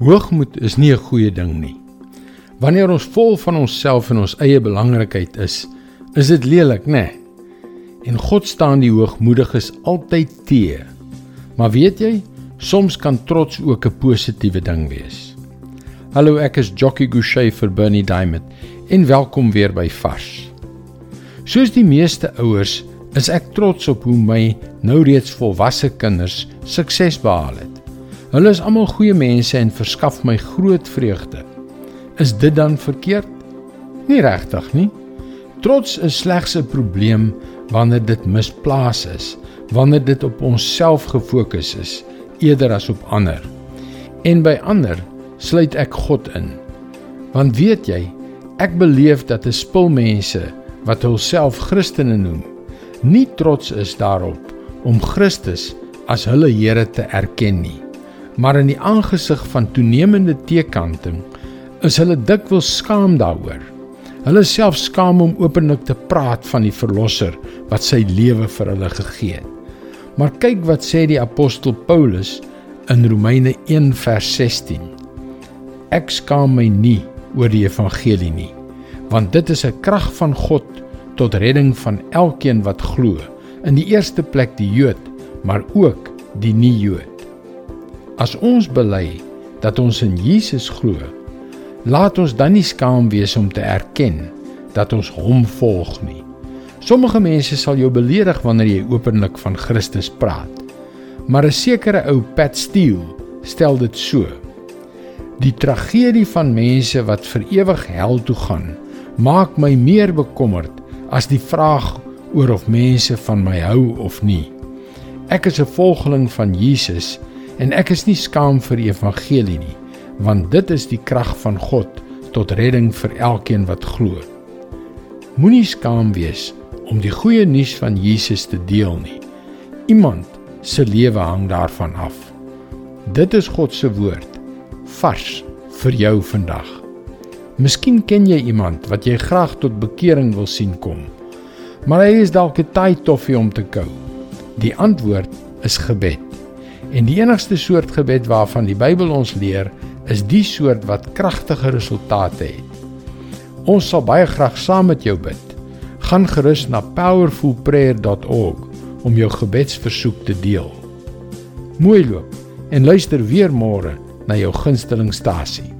Hoogmoed is nie 'n goeie ding nie. Wanneer ons vol van onsself en ons eie belangrikheid is, is dit lelik, né? Nee? En God staan die hoogmoediges altyd te. Maar weet jy, soms kan trots ook 'n positiewe ding wees. Hallo, ek is Jockey Gouchee vir Bernie Diamond en welkom weer by Vars. Soos die meeste ouers is ek trots op hoe my nou reeds volwasse kinders sukses behaal het. Hulle is almal goeie mense en verskaf my groot vreugde. Is dit dan verkeerd? Nie regtig nie. Trots is slegs 'n probleem wanneer dit misplaas is, wanneer dit op onsself gefokus is eerder as op ander. En by ander sluit ek God in. Want weet jy, ek beleef dat 'n spul mense wat hulself Christene noem, nie trots is daarop om Christus as hulle Here te erken nie maar in die aangesig van toenemende teekanting is hulle dikwels skaam daaroor. Hulle self skaam om openlik te praat van die verlosser wat sy lewe vir hulle gegee het. Maar kyk wat sê die apostel Paulus in Romeine 1 vers 16. Ek skaam my nie oor die evangelie nie, want dit is 'n krag van God tot redding van elkeen wat glo, in die eerste plek die Jood, maar ook die nie-Jood. As ons bely dat ons in Jesus glo, laat ons dan nie skaam wees om te erken dat ons hom volg nie. Sommige mense sal jou beledig wanneer jy openlik van Christus praat. Maar 'n sekere ou Pat Steele stel dit so: Die tragedie van mense wat vir ewig hel toe gaan, maak my meer bekommerd as die vraag oor of mense van my hou of nie. Ek is 'n volgeling van Jesus En ek is nie skaam vir die evangelie nie, want dit is die krag van God tot redding vir elkeen wat glo. Moenie skaam wees om die goeie nuus van Jesus te deel nie. Iemand se lewe hang daarvan af. Dit is God se woord vars vir jou vandag. Miskien ken jy iemand wat jy graag tot bekering wil sien kom. Maar hy is dalk 'n taai toffie om te kou. Die antwoord is gebed. En die enigste soort gebed waarvan die Bybel ons leer, is die soort wat kragtige resultate het. Ons sal baie graag saam met jou bid. Gaan gerus na powerfulprayer.org om jou gebedsversoek te deel. Mooi loop en luister weer môre na jou gunstelingstasie.